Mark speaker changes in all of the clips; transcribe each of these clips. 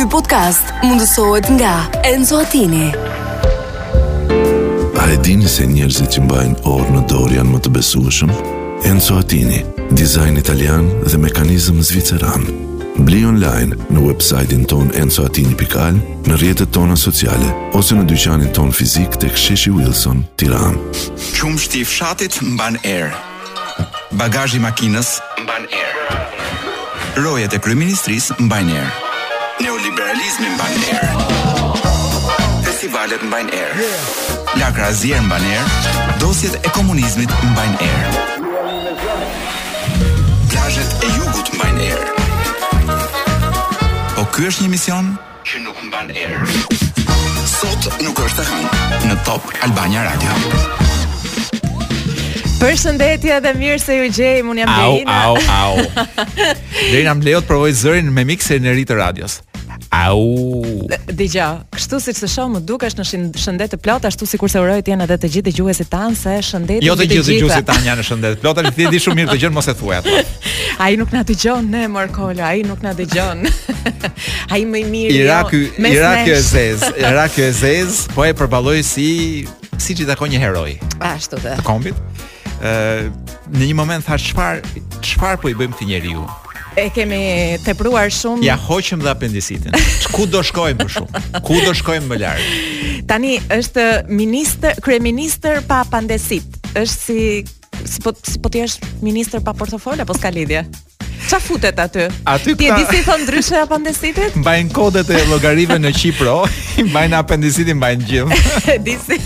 Speaker 1: Ky podcast mundësohet nga Enzo Attini.
Speaker 2: A e dini se njerëzit që mbajnë orë në dorë janë më të besueshëm? Enzo Attini, dizajn italian dhe mekanizëm zviceran. Bli online në website-in tonë enzoatini.al, në rrjetet tona sociale, ose në dyqanin tonë fizik tek sheshi Wilson, Tiranë.
Speaker 3: Qumështi i fshatit mban erë, Bagazhi i makinës mban erë. Rojet e kryeministrisë mbajnë erë. Neoliberalizmi mban erë. Festivalet mbajnë erë. Lakra e zier mban erë. Dosjet e komunizmit mbajnë erë. Plazhet e jugut mbajnë erë. Po ky është një mision? që nuk mban erë. Sot nuk është e hënë në Top Albania Radio.
Speaker 4: Përshëndetje dhe mirë se ju gjejmë. Unë jam
Speaker 5: Lejna.
Speaker 4: Au,
Speaker 5: au, au. Lejna më lejo të provoj zërin me mikserin e ri të radios. Au.
Speaker 4: Dija, kështu siç të shoh më dukesh në shëndet të plotë ashtu sikurse uroj të jenë edhe të gjithë dëgjuesit tanë se shëndet
Speaker 5: jo të gjithë. Jo të gjithë dëgjuesit tanë janë në shëndet të plotë tani ti e di shumë mirë këtë gjë mos e thuaj atë.
Speaker 4: Ai nuk na dëgjon ne Markola, ai nuk na dëgjon. Ai më i
Speaker 5: miri.
Speaker 4: Jo, Iraku,
Speaker 5: jo, Iraku e zezë, Iraku e zezë, po e përballoi si siç i takon një heroi.
Speaker 4: Ashtu
Speaker 5: të. Kombit. Ë, në një moment thashë çfarë çfarë po i bëjmë këtij njeriu?
Speaker 4: E kemi tepruar shumë.
Speaker 5: Ia hoqëm dhe apendicitin. Ku do shkojmë më shumë? Ku do shkojmë më lart?
Speaker 4: Tani është ministër, kryeministër pa apendicit është si si puna si puna të jesh ministër pa portofol apo s'ka lidhje. Ça futet aty?
Speaker 5: Aty këta-
Speaker 4: Ti e di si i thonë ndryshe apandesitit?
Speaker 5: Mbajnë kodet e llogarive në Qipro, i mbajnë te apendiciti, mbajnë gjithë.
Speaker 4: E di si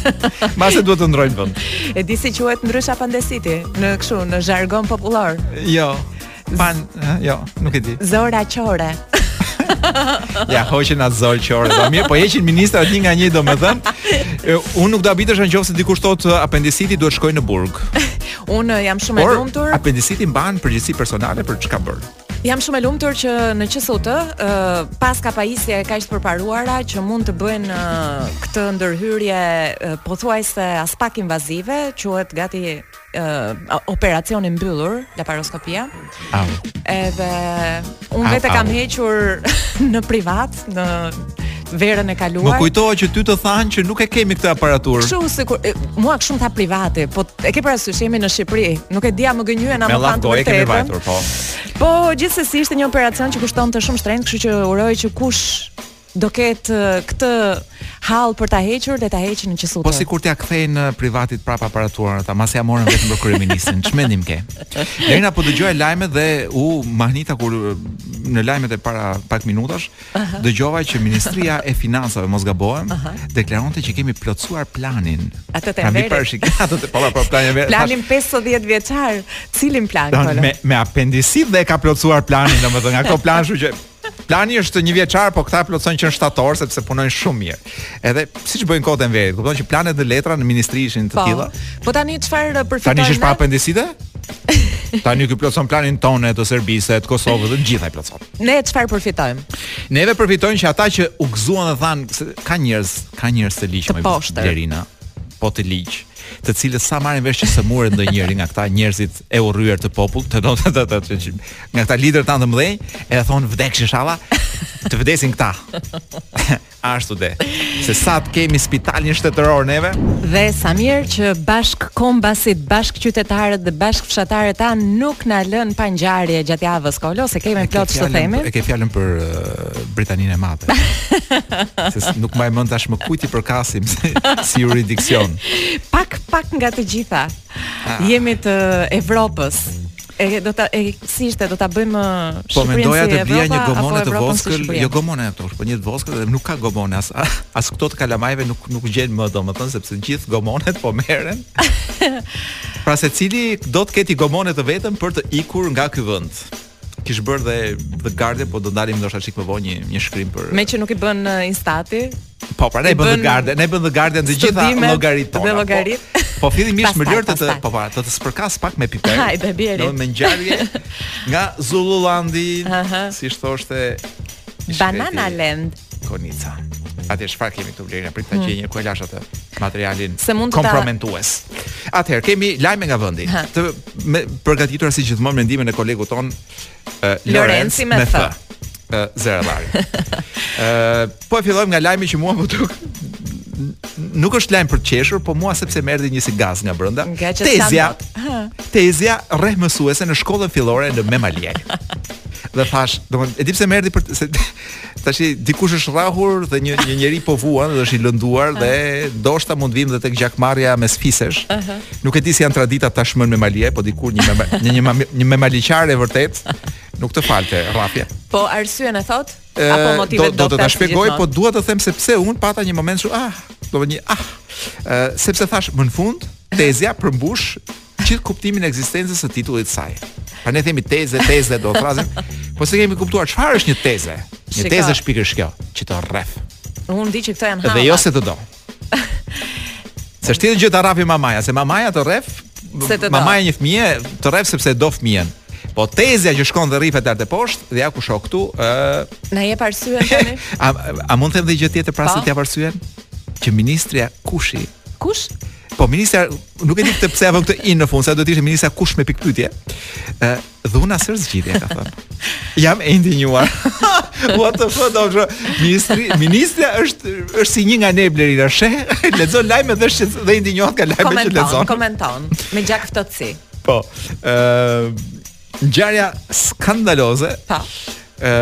Speaker 5: Mbase duhet të ndrrojnë vend.
Speaker 4: e di si quhet ndryshe apandesiti në kështu në jargon popullor.
Speaker 5: Jo. Pan, jo, nuk e di.
Speaker 4: Zorra Qorre.
Speaker 5: Ia hoqën atë zorrë qorre. Po mirë, po heqin ministrat një nga një domethën. Unë nuk do habitesha nëse dikush thotë apendiciti duhet shkojë në burg.
Speaker 4: Unë jam shumë e lumtur.
Speaker 5: Apendiciti mban përgjegjësi personale për ç'ka bërë.
Speaker 4: Jam shumë e lumtur që në QSUT uh, paska pajisje kaq të përparuara që mund të bëjnë uh, këtë ndërhyrje uh, pothuajse aspak invazive, quhet gati uh, operacion i mbyllur, laparoskopia.
Speaker 5: Au.
Speaker 4: Edhe unë vetë e
Speaker 5: kam
Speaker 4: hequr në privat, në verën e kaluar.
Speaker 5: Më kujtove që ty të thanë që nuk e kemi këtë aparaturë.
Speaker 4: Kështu sikur mua kështu më tha privati, po e ke parasysh jemi në Shqipëri, nuk e di a më gënjyen a më thanë të vërtetën.
Speaker 5: Me vajtur, po.
Speaker 4: Po gjithsesi ishte një operacion që kushtonte shumë shtrenjtë, kështu që uroj që kush Do ketë këtë hall për ta hequr dhe ta heqin në qesutë.
Speaker 5: Po sikur t'ia kthejnë privatit prapa aparaturat, ata masi ja morën vetëm për kryeministrin. Ç'mendim ke? Blerina po dëgjoja lajmet dhe u mahnita kur në lajmet e para pak minutash uh -huh. dëgjova që Ministria e Financave mos gabohem, uh -huh. deklaronte që kemi plotësuar planin.
Speaker 4: Atë të
Speaker 5: vërtetë.
Speaker 4: Pra
Speaker 5: shik, atë të pala po, pra planin vetë.
Speaker 4: Planin 50 vjeçar, cilin plan? Don,
Speaker 5: me me apendicit dhe e ka plotësuar planin, domethënë nga këto planë, kështu që Plani është një vjeçar, po këta plotësojnë që në shtator sepse punojnë shumë mirë. Edhe siç bëjnë kohët e verit, kupton që planet në letra në ministri ishin të
Speaker 4: po.
Speaker 5: tilla.
Speaker 4: Po tani çfarë përfitojnë?
Speaker 5: Tani është pa apendicite? Tani ky plotëson planin tonë të Serbisë, të Kosovës, të gjitha i plotëson.
Speaker 4: Ne çfarë përfitojmë?
Speaker 5: Neve përfitojnë që ata që u gëzuan dhe thanë se ka njerëz, ka njerëz të
Speaker 4: ligj
Speaker 5: Blerina. po të ligj, të cilët sa marrin vesh që sëmuret ndonjëri nga këta njerëzit e urryer të popullit, të thonë ata ata nga këta lider tanë të mëdhenj, e thon vdeksh inshallah, të vdesin këta. Ashtu de. Se sa të kemi spitalin shtetëror neve
Speaker 4: dhe sa mirë që bashkëkombasit, bashkëqytetarët dhe bashkëfshatarët tanë nuk na lën pa ngjarje gjatë javës Kolo, se kemi plot
Speaker 5: të
Speaker 4: themi.
Speaker 5: E ke fjalën për Britaninë e Madhe. Se nuk mbaj mend tash më kujt i përkasim si, si juridiksion.
Speaker 4: Pak pak nga të gjitha.
Speaker 5: Ah.
Speaker 4: Jemi të Evropës. E do ta e si ishte do ta bëjmë Shqipërinë
Speaker 5: Po
Speaker 4: mendoja
Speaker 5: të blija një gomone të voskël, jo gomone ato, po një të voskël dhe nuk ka gomone as as këto të kalamajve nuk nuk gjen më domethënë sepse të gjithë gomonet po merren. pra secili do të ketë gomone të vetën për të ikur nga ky vend. kish bër dhe The Guardian, po do ndalim ndoshta çikë më vonë një një shkrim për
Speaker 4: Meqë nuk i bën uh, INSTAT-i.
Speaker 5: Po, pra na
Speaker 4: i
Speaker 5: bën The Guardian, na i bën The Guardian të gjitha llogaritë tona.
Speaker 4: Dhe
Speaker 5: llogaritë.
Speaker 4: Po,
Speaker 5: po fillimisht më lër të të po para, të të spërkas pak me piper.
Speaker 4: Hajde, bjeri.
Speaker 5: Do me ngjarje nga
Speaker 4: Zululandi,
Speaker 5: si thoshte
Speaker 4: Banana Land.
Speaker 5: Konica. Atëherë çfarë kemi këtu Blerina? Prit ta hmm. gjej një ku e lash atë materialin
Speaker 4: kompromentues. Ta...
Speaker 5: Atëherë kemi lajme nga vendi. Të me, përgatitur si gjithmonë me ndihmën e kolegut ton uh,
Speaker 4: Lorenci me, me F.
Speaker 5: Uh, Zera Lari. Ë uh, po e fillojmë nga lajmi që mua më duk nuk është lajm për të qeshur, po mua seç më erdhi një si gaz nga brenda. Tezja. Tezja rreh mësuesen në shkollën fillore në Memaliaj. dhe thash, domthon, e di pse më erdhi për se Tash dikush është rrahur dhe një një njeri po vuan dhe është i lënduar dhe ndoshta mund vim dhe tek gjakmarrja mes fisesh. Uh -huh. Nuk e di si janë tradita tash në Memaliaj, po dikur një me, një një, me, një memaliote vërtet nuk të falte rrahje.
Speaker 4: Po arsyen e thot? Apo motivet
Speaker 5: do, do të ta shpjegoj, po dua të them se pse unë pata një moment shumë ah, do një ah. Uh, sepse thash më në fund tezja përmbush gjithë kuptimin e ekzistencës së titullit të saj. Pra ne themi teze, teze do të thërrasim, po s'e kemi kuptuar çfarë është një teze. Një
Speaker 4: Shika.
Speaker 5: teze është pikërisht kjo, që të rref.
Speaker 4: Unë di që këto janë hapa.
Speaker 5: Dhe jo se të do. Se shtitë gjë të rrahë mamaja, se mamaja të rref,
Speaker 4: se të do.
Speaker 5: Mamaja një fëmijë të rref sepse do fëmijën. Po tezja që shkon dhe rrifet lart e poshtë, dhe ja ku shoh këtu, ë uh...
Speaker 4: Na jep arsyen tani?
Speaker 5: a, a mund të them dhe gjë tjetër
Speaker 4: para
Speaker 5: se po. t'jap arsyen? Që ministrja Kushi
Speaker 4: Kush?
Speaker 5: Po ministrja, nuk e di këtë pse apo këtë in në fund, sa do të ishte ministrja kush me pikëpyetje. Ë, dhuna s'është zgjidhje ka thënë. Jam e indinjuar. What the fuck, do të ministri, ministrja është është si një nga ne Blerina, sheh, lexon lajme dhe është dhe e indinjuar nga lajmet që lexon.
Speaker 4: Komenton, komenton me gjakftohtësi.
Speaker 5: Po. Ë, Ngjarja skandaloze.
Speaker 4: Pa.
Speaker 5: Ë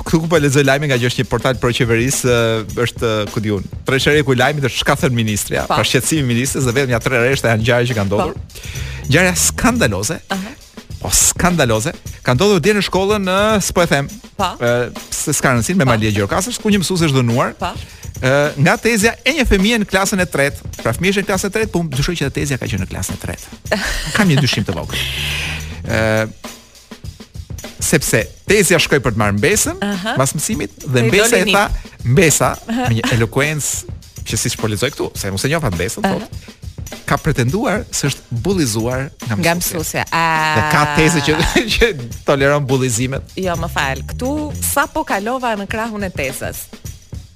Speaker 5: këtu ku po lexoj lajmin nga që është një portal pro qeverisë, është ku di unë. Tre çereku i lajmit është çka thënë ministrja,
Speaker 4: pa,
Speaker 5: pa shqetësimi i ministres dhe vetëm ja tre rreshta janë ngjarja që ka ndodhur. Ngjarja skandaloze. Aha. Po skandaloze. Ka ndodhur dje në shkollën, s'po e them,
Speaker 4: Pa. Po.
Speaker 5: Ë, se s'ka rëndësi, në Memaliaj, Gjirokastër, ku një mësuese është dhunuar.
Speaker 4: Pa.
Speaker 5: Ë, nga tezja e një fëmije në klasën e 3. Pra fëmija është në klasën e 3, po unë dyshoj që edhe tezja ka qenë në klasën e 3. Kam një dyshim të vogël. Ë, sepse tezja shkoi për të marrë mbesën Aha. pas mësimit dhe mbesa
Speaker 4: doli e
Speaker 5: tha mbesa me një elokuencë që siç po lexoj këtu, se unë s'e njoh fare mbesën, uh -huh. po ka pretenduar se është bullizuar nga mësuesja.
Speaker 4: Nga
Speaker 5: mësuesja.
Speaker 4: A...
Speaker 5: Dhe ka teze që që toleron bullizimet.
Speaker 4: Jo, më fal. Këtu sapo kalova në krahun e tezës.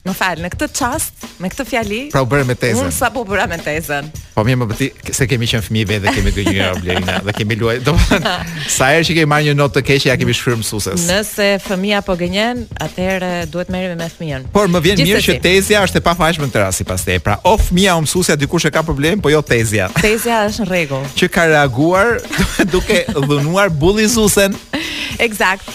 Speaker 4: Më fal, në këtë çast, me këtë fjali,
Speaker 5: pra u bëre me tezën.
Speaker 4: Unë sapo u bëra me tezën.
Speaker 5: Po mirë, moj ti se kemi qenë fëmijë vetë dhe kemi gënjyer o Blerina dhe kemi luajtur. Domethënë, sa herë që kemi marrë një notë të keqe, ia kemi shkruar mësueses.
Speaker 4: Nëse fëmija po gënjen, atëherë duhet merremi me fëmijën.
Speaker 5: Por më vjen mirë që tezja është e pafajshme në këtë rast sipas teje. Pra, o fëmija o mësuesja dikush e ka problem, po jo tezja.
Speaker 4: Tezja është në rregull.
Speaker 5: Që ka reaguar duke dhunuar bullizuesen.
Speaker 4: Eksakt.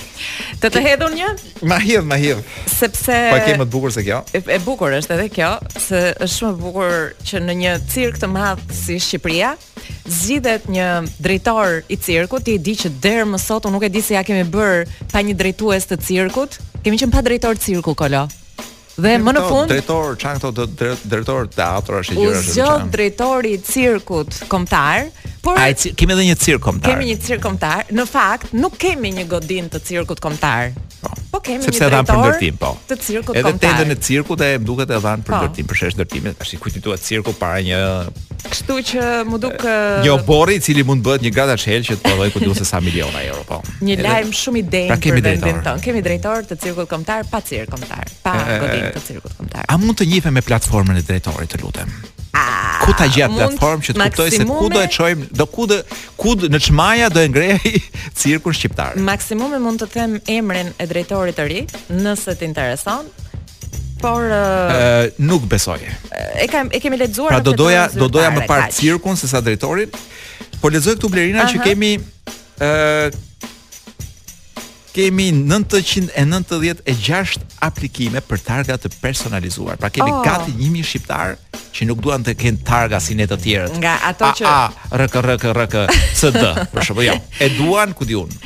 Speaker 4: Të të hedh unë një?
Speaker 5: Ma hidh, ma hidh.
Speaker 4: Sepse
Speaker 5: Po e ke më të bukur se kjo?
Speaker 4: E, e bukur është edhe kjo, se është shumë e bukur që në një cirk të madh si Shqipëria zgjidhet një drejtor i cirkut, ti e di që deri më sot unë nuk e di si ia kemi bërë pa një drejtues të cirkut. Kemi qenë pa drejtor cirku kolo. Dhe më në fund
Speaker 5: drejtor ç'janë këto drejtor teatrash e gjëra ashtu.
Speaker 4: U zgjodh drejtori i cirkut kombëtar, por
Speaker 5: Ai kemi edhe një cirk kombëtar.
Speaker 4: Kemi një cirk kombëtar. Në fakt nuk kemi një godinë të cirkut kombëtar.
Speaker 5: Po.
Speaker 4: Po kemi
Speaker 5: Sepse
Speaker 4: një
Speaker 5: drejtor. Sepse e
Speaker 4: dhanë
Speaker 5: ndërtim, po.
Speaker 4: Të cirkut kombëtar.
Speaker 5: Edhe tendën e cirkut më duket e dhanë për
Speaker 4: po.
Speaker 5: ndërtim, për shesh ndërtimi. Tashi kujt i duhet cirku para një
Speaker 4: Kështu që më duk
Speaker 5: një oborri i cili mund të bëhet një gratacel që të prodhojë ku di unë se sa miliona euro, po.
Speaker 4: Një lajm shumë i denjë
Speaker 5: pra,
Speaker 4: për vendin tonë. Kemi drejtor të cirkut kombëtar pa cirk kombëtar, pa godinë të cirkut kombëtar.
Speaker 5: A mund të njihem me platformën e drejtorit, të lutem? ku ta gjej
Speaker 4: atë
Speaker 5: platformë që të kuptoj se ku do e çojmë, do ku do ku në ç'maja do e ngrejë cirkun shqiptar.
Speaker 4: Maksimumi mund të them emrin e drejtorit të ri, nëse të intereson, por uh,
Speaker 5: nuk besoj.
Speaker 4: E kam e kemi lexuar
Speaker 5: pra, do doja, do doja më parë cirkun sesa drejtorin. Po lexoj këtu Blerina uh
Speaker 4: -huh.
Speaker 5: që kemi ë uh, Kemi nëntëqind e nëntëdhjetë e gjashtë aplikime për targa të personalizuara. Pra kemi
Speaker 4: oh.
Speaker 5: gati 1000 shqiptarë që nuk duan të kenë targa si ne të tjerët.
Speaker 4: Nga ato që
Speaker 5: a rk rk rk cd, për shembull, jo. E duan ku di unë.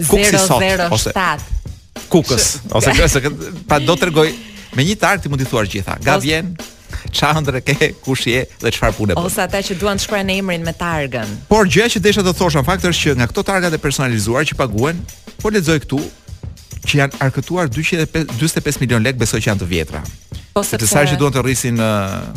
Speaker 5: 007 ose Kukës, ose kështu, pa do tregojë, me një targë ti mund t'i thuash gjitha. Nga vjen? Çfarë ëndrre ke, kush je dhe çfarë pune bën?
Speaker 4: Ose ata që duan të shkruajnë emrin me targën.
Speaker 5: Por gjëja që desha të thosha në fakt është që nga këto targat e personalizuara që paguhen, po lexoj këtu që janë arkëtuar 245 milion lekë besoj që janë të vjetra.
Speaker 4: Po
Speaker 5: sepse sa herë duan të rrisin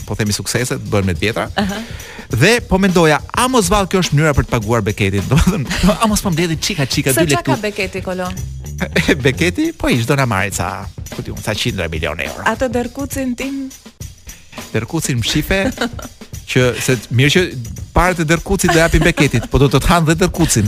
Speaker 5: po themi sukseset bëhen me të vjetra. Ëh. Uh -huh. Dhe po mendoja, a mos vallë kjo është mënyra për të paguar Beketin. Domethënë, po, a mos po mbledhin çika çika dy
Speaker 4: lekë.
Speaker 5: Sa
Speaker 4: ka Beketi kolon?
Speaker 5: Beketi, po ç'do na marrë ca, ku di unë, ca qindra milionë euro.
Speaker 4: Atë derkucin tim.
Speaker 5: Derkucin mshife, që se mirë që paret e derkucit do japim Beketit, po do të të hanë dhe derkucin.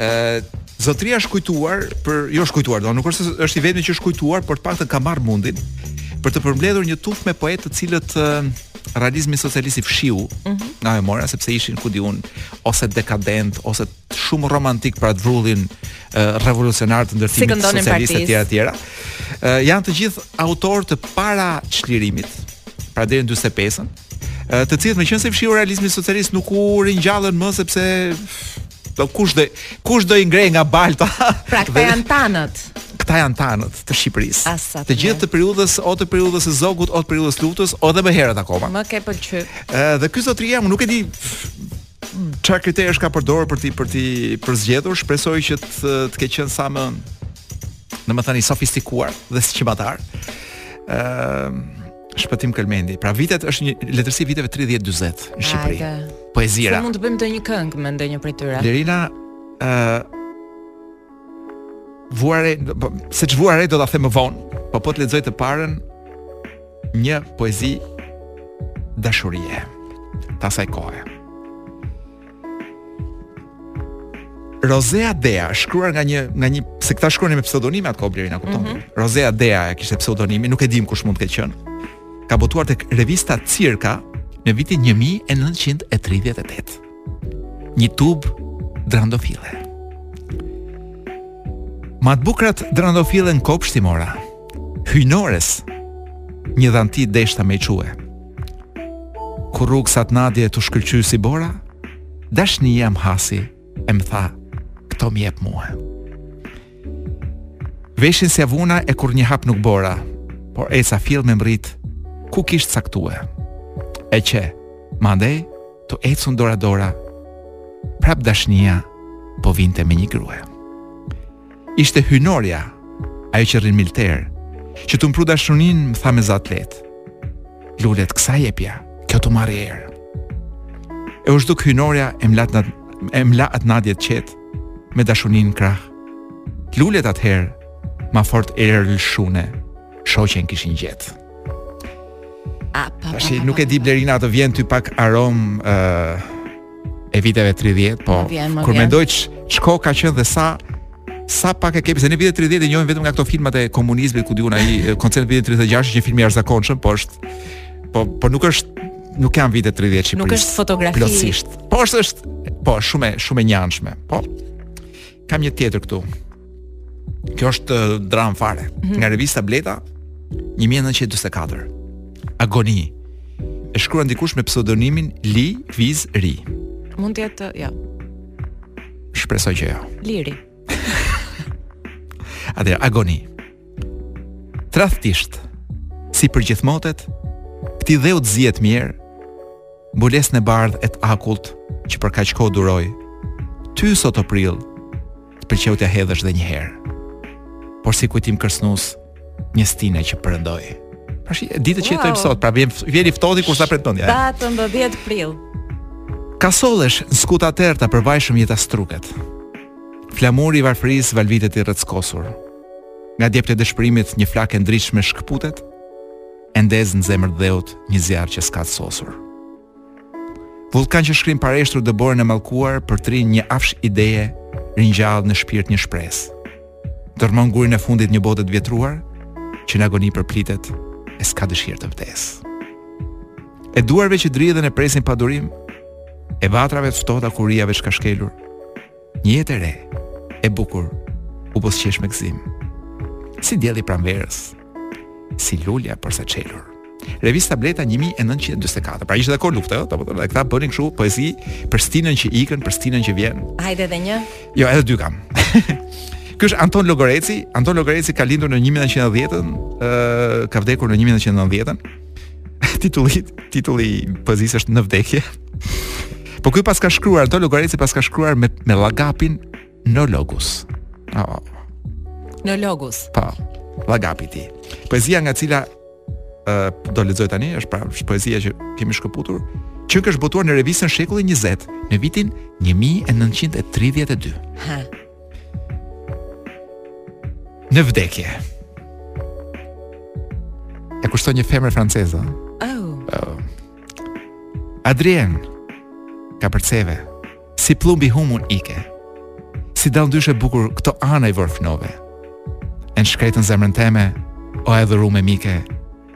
Speaker 5: Ë Zotria është kujtuar por jo është kujtuar, do nuk është se është i vetmi që është kujtuar, por të paktën ka marrë mundin për të përmbledhur një tufë me poetë të cilët ë, realizmi socialist i fshiu mm -hmm. nga memoria sepse ishin ku di unë ose dekadentë ose shumë romantikë për atë vrullin uh, revolucionar të ndërtimit
Speaker 4: si
Speaker 5: socialist etj etj. Uh, janë të gjithë autorë të para çlirimit, pra deri në 45-ën. të cilët me qenë se i fshiu realizmi socialist nuk u ringjallën më sepse do kush do kush do i ngrejë nga balta.
Speaker 4: Pra këta janë tanët.
Speaker 5: Këta janë tanët të Shqipërisë.
Speaker 4: Të
Speaker 5: gjithë të periudhës, o të periudhës së Zogut, o të periudhës së luftës, o edhe më herët akoma.
Speaker 4: Më ke pëlqyer.
Speaker 5: Ë dhe ky zotria, unë nuk e di çfarë kriteresh ka përdorur për t'i për t'i për zgjedhur, shpresoj që të të ketë qenë sa më në më them i sofistikuar dhe sqimatar. Ë Shpëtim Kelmendi. Pra vitet është një letërsi e viteve 30-40 në Shqipëri.
Speaker 4: Ajde.
Speaker 5: Poezira.
Speaker 4: Sa mund të bëjmë të një këngë me ndonjë prej tyre?
Speaker 5: Blerina ë uh, vuarre, po, se ç'vuarre do ta them më vonë, po po të lexoj të parën një poezi dashurie. Të asaj kohe. Rozea Dea, shkruar nga një nga një se këta shkruanin me pseudonime atë kohë, Blerina, a kupton? Mm -hmm. Rozea Dea e kishte pseudonimin, nuk e dimë kush mund të ketë qenë. Ka botuar tek revista Cirka në vitin 1938. Një tub drandofile. Ma t'bukrat drandofile n'kopsht i mora. Hyjnores. Një dhanti deshta me i çue. Kur rrugës at' nadje tue shkëlqy si bora, dashnija m'hasi e më tha, këto m'i jep mue. Veshin s'ia vuna e kurrë një hap nuk bora, por eca fill me mrrit, ku kisht' caktue. E qe, mandej, tue ecun dora-dora, prap dashnia po vinte me një grue. Ishte hyjnorja, ajo që rrin mbi lter, qe tue m'pru dashunin më tha me za të letë. Lulet kësa jepja, kjo tue marrë erë. E u zhduk hyjnorja e m'la atë, e m'la atë nadje të qetë, me dashunin krah. Lulet atëherë, ma fort erë lëshuen, shoqen kishin gjetë. Tashi nuk e di Blerina a të vjen ty pak aromë ë uh, e viteve 30, po
Speaker 4: vjen,
Speaker 5: kur mendoj ç'kohë ka qenë dhe sa sa pak e kemi se në vitet 30 i njohim vetëm nga këto filmat e komunizmit ku di un ai koncert i vitit 36 është një film i jashtëzakonshëm, po është po po nuk është nuk janë vitet 30 Shqipërisë.
Speaker 4: Nuk është fotografi.
Speaker 5: Plotësisht. Po është është po shumë shumë e njanshme. Po. Kam një tjetër këtu. Kjo është uh, dramë fare
Speaker 4: mm -hmm.
Speaker 5: nga revista Bleta 1944. Agoni. E shkruan dikush me pseudonimin Li Viz Ri.
Speaker 4: Mund të jetë, jo.
Speaker 5: Shpresoj që jo.
Speaker 4: Liri.
Speaker 5: Atëherë agoni. Tradhtisht, si përgjithmonë t'et, këtij dheut zi e t'mjerë mbulesën e bardhë e të akullt që për kaq kohë duroi. Ty sot, o prill, të pëlqeu t'ia hedhësh dhe një herë. Porsi kujtim kërsnus, një stine që perëndoi. Pra shi, ditë që
Speaker 4: wow.
Speaker 5: jetojmë sot, pra vjen, vjen i ftohti kur s'e pret n'data.
Speaker 4: Datën dhjetë
Speaker 5: prill. Kasollesh, në skuta t'errta përvajshëm jeta struket. Flamuri i varfërisë valvitet i rreckosur. Nga djept e dëshpërimit një flakë e ndritshme shkëputet, e ndez në zemër dheut një zjarr që s'ka sosur. Vullkan që shkrin pareshtur dëborën e mallkuar përtërin një afsh ideje ringjall në shpirt një shpresë. Dërrmon gurin e fundit një bote t'vjetruar që në agoni përpëlitet e s'ka dëshirë të vdesë. E duarve që dridhen e presin pa durim, e vatrave të ftohta korijave s'ka shkelur, Një jetë e re, e bukur, u buzëqesh me gëzim. Si dielli i pranverës, si lulja porsa çelur. Revista Bleta 1924. Pra ishte dhe kohë lufte, ëh, domethënë dhe këta bënin kështu poezi për stinën që ikën, për stinën që vjen.
Speaker 4: Hajde edhe një.
Speaker 5: Jo, edhe dy kam. Ky është Anton Logoreci. Anton Logoreci ka lindur në 1910-ën, ëh, ka vdekur në 1990-ën. titulli titulli i poezisë është në vdekje. Po ky paska shkruar Anton Logoreci paska shkruar me me llagapin Neologus. Oh.
Speaker 4: Neologus.
Speaker 5: Po. Llagapi i tij. Poezia nga cila uh, do lexoj tani është pra është poezia që kemi shkëputur qenkësh botuar në revistën Shekulli 20 në vitin 1932.
Speaker 4: Ha.
Speaker 5: Në vdekje. Ia kushton një femre franceze.
Speaker 4: Oh. oh.
Speaker 5: Adrien ka përceve si pllumb i humun ike. Si dallndyshe e bukur këto ana i vorfnove. E n'shkretën zemrën teme, o e adhurume mike,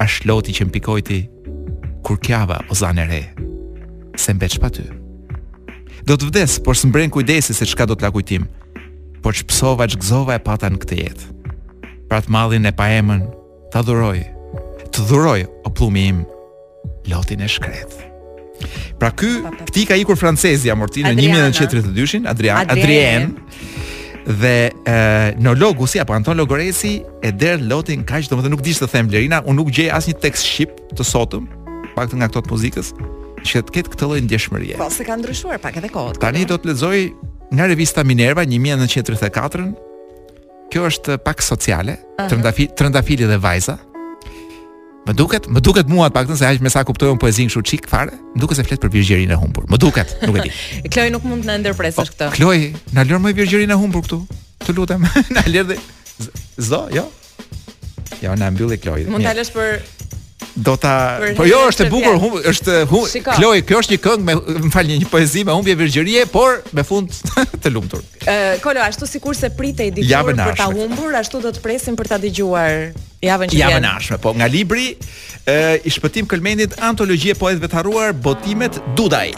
Speaker 5: Asht loti që m'pikojti kur kjava o zanë e re, se mbeç pa ty. Do të vdes, por s'më bren kujdesi se çka do të la kujtim, por ç'pësova ç'gëzova e pata në këtë jetë. Pra të mallin e pa emën, ta dhuroj, të dhuroj o pllumi im, lotin e shkretë. Pra ky, këtij i ka ikur francezja, mor ti,
Speaker 4: në
Speaker 5: 1932-shin, Adrian,
Speaker 4: Adrien,
Speaker 5: dhe e, Neologusi, apo Anton Logoreci, e derdh lotin kaq, domethënë nuk di ç'të të them, Blerina, unë nuk gjej asnjë tekst shqip të sotëm, paktën nga këto të muzikës, që të ketë këtë lloj ndjeshmërie.
Speaker 4: Po, se ka ndryshuar pak edhe kohët.
Speaker 5: Tani do të lexoj nga revista Minerva 1934, kjo është pak sociale, uh -huh. trëndafili dhe vajza, Më duket, më duket mua të paktën se aq me sa kuptoj unë poezinë kështu çik fare, më duket se flet për virgjërinë e humbur. Më duket, nuk e di.
Speaker 4: Kloj nuk mund të na ndërpresësh po, këtë.
Speaker 5: Kloj, na lër me virgjërinë e humbur këtu. Të lutem, na lër dhe zdo, jo. Jo, na mbylli Kloj.
Speaker 4: Mund ta lësh për
Speaker 5: do ta po jo është e bukur hum, është hum, Kloj kjo është një këngë me më fal një poezi me humbje virgjërie por me fund të lumtur
Speaker 4: ë Kolo ashtu sikurse pritej dikur për ta humbur ashtu do të presim për ta dëgjuar Javën që vjen.
Speaker 5: Javën e ardhshme, po nga libri e, i Shpëtim Kelmendit Antologji e poetëve të harruar botimet Dudaj.